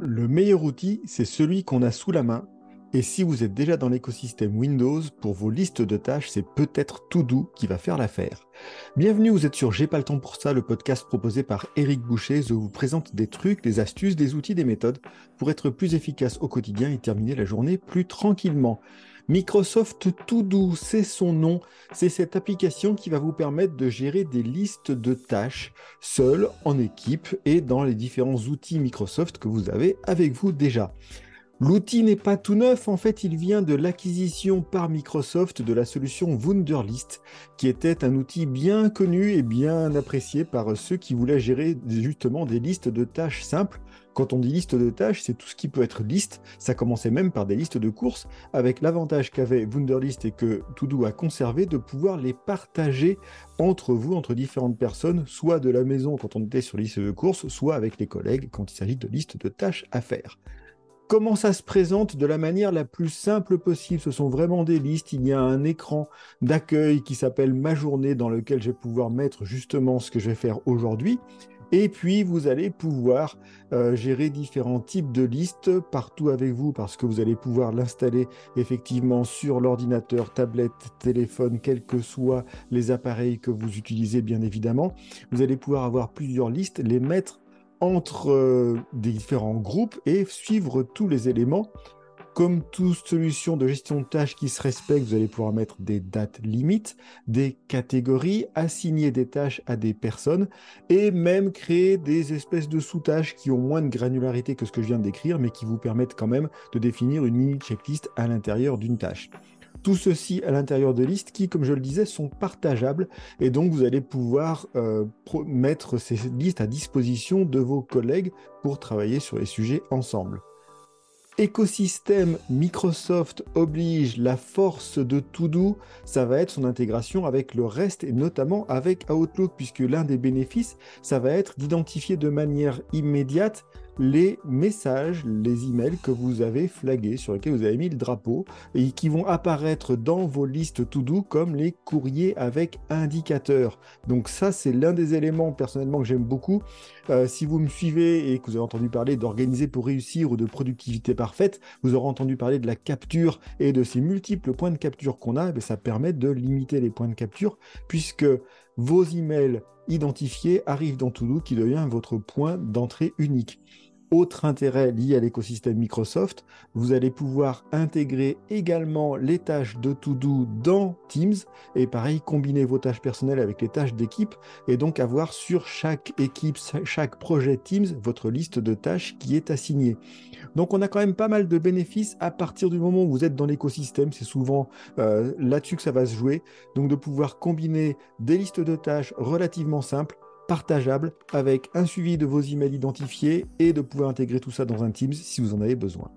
Le meilleur outil, c'est celui qu'on a sous la main. Et si vous êtes déjà dans l'écosystème Windows, pour vos listes de tâches, c'est peut-être Todo qui va faire l'affaire. Bienvenue, vous êtes sur J'ai pas le temps pour ça, le podcast proposé par Eric Boucher. Je vous présente des trucs, des astuces, des outils, des méthodes pour être plus efficace au quotidien et terminer la journée plus tranquillement. Microsoft To c'est son nom. C'est cette application qui va vous permettre de gérer des listes de tâches seul, en équipe et dans les différents outils Microsoft que vous avez avec vous déjà. L'outil n'est pas tout neuf, en fait il vient de l'acquisition par Microsoft de la solution Wunderlist, qui était un outil bien connu et bien apprécié par ceux qui voulaient gérer justement des listes de tâches simples. Quand on dit liste de tâches, c'est tout ce qui peut être liste, ça commençait même par des listes de courses, avec l'avantage qu'avait Wunderlist et que Todo a conservé de pouvoir les partager entre vous, entre différentes personnes, soit de la maison quand on était sur liste de courses, soit avec les collègues quand il s'agit de listes de tâches à faire. Comment ça se présente de la manière la plus simple possible Ce sont vraiment des listes. Il y a un écran d'accueil qui s'appelle Ma journée dans lequel je vais pouvoir mettre justement ce que je vais faire aujourd'hui. Et puis, vous allez pouvoir euh, gérer différents types de listes partout avec vous parce que vous allez pouvoir l'installer effectivement sur l'ordinateur, tablette, téléphone, quels que soient les appareils que vous utilisez, bien évidemment. Vous allez pouvoir avoir plusieurs listes, les mettre entre euh, des différents groupes et suivre tous les éléments. Comme toute solution de gestion de tâches qui se respecte, vous allez pouvoir mettre des dates limites, des catégories, assigner des tâches à des personnes et même créer des espèces de sous-tâches qui ont moins de granularité que ce que je viens de décrire, mais qui vous permettent quand même de définir une mini checklist à l'intérieur d'une tâche. Tout ceci à l'intérieur de listes qui, comme je le disais, sont partageables et donc vous allez pouvoir euh, mettre ces listes à disposition de vos collègues pour travailler sur les sujets ensemble. Écosystème Microsoft oblige la force de Todo, ça va être son intégration avec le reste et notamment avec Outlook, puisque l'un des bénéfices, ça va être d'identifier de manière immédiate les messages, les emails que vous avez flagués, sur lesquels vous avez mis le drapeau, et qui vont apparaître dans vos listes to-do comme les courriers avec indicateur. Donc ça, c'est l'un des éléments personnellement que j'aime beaucoup. Euh, si vous me suivez et que vous avez entendu parler d'organiser pour réussir ou de productivité parfaite, vous aurez entendu parler de la capture et de ces multiples points de capture qu'on a. Et ça permet de limiter les points de capture puisque vos emails identifiés arrivent dans To-Do qui devient votre point d'entrée unique. Autre intérêt lié à l'écosystème Microsoft, vous allez pouvoir intégrer également les tâches de To-Do dans Teams. Et pareil, combiner vos tâches personnelles avec les tâches d'équipe et donc avoir sur chaque équipe, chaque projet Teams, votre liste de tâches qui est assignée. Donc on a quand même pas mal de bénéfices à partir du moment où vous êtes dans l'écosystème, c'est souvent euh, là-dessus que ça va se jouer, donc de pouvoir combiner des listes de tâches relativement simples partageable avec un suivi de vos emails identifiés et de pouvoir intégrer tout ça dans un Teams si vous en avez besoin.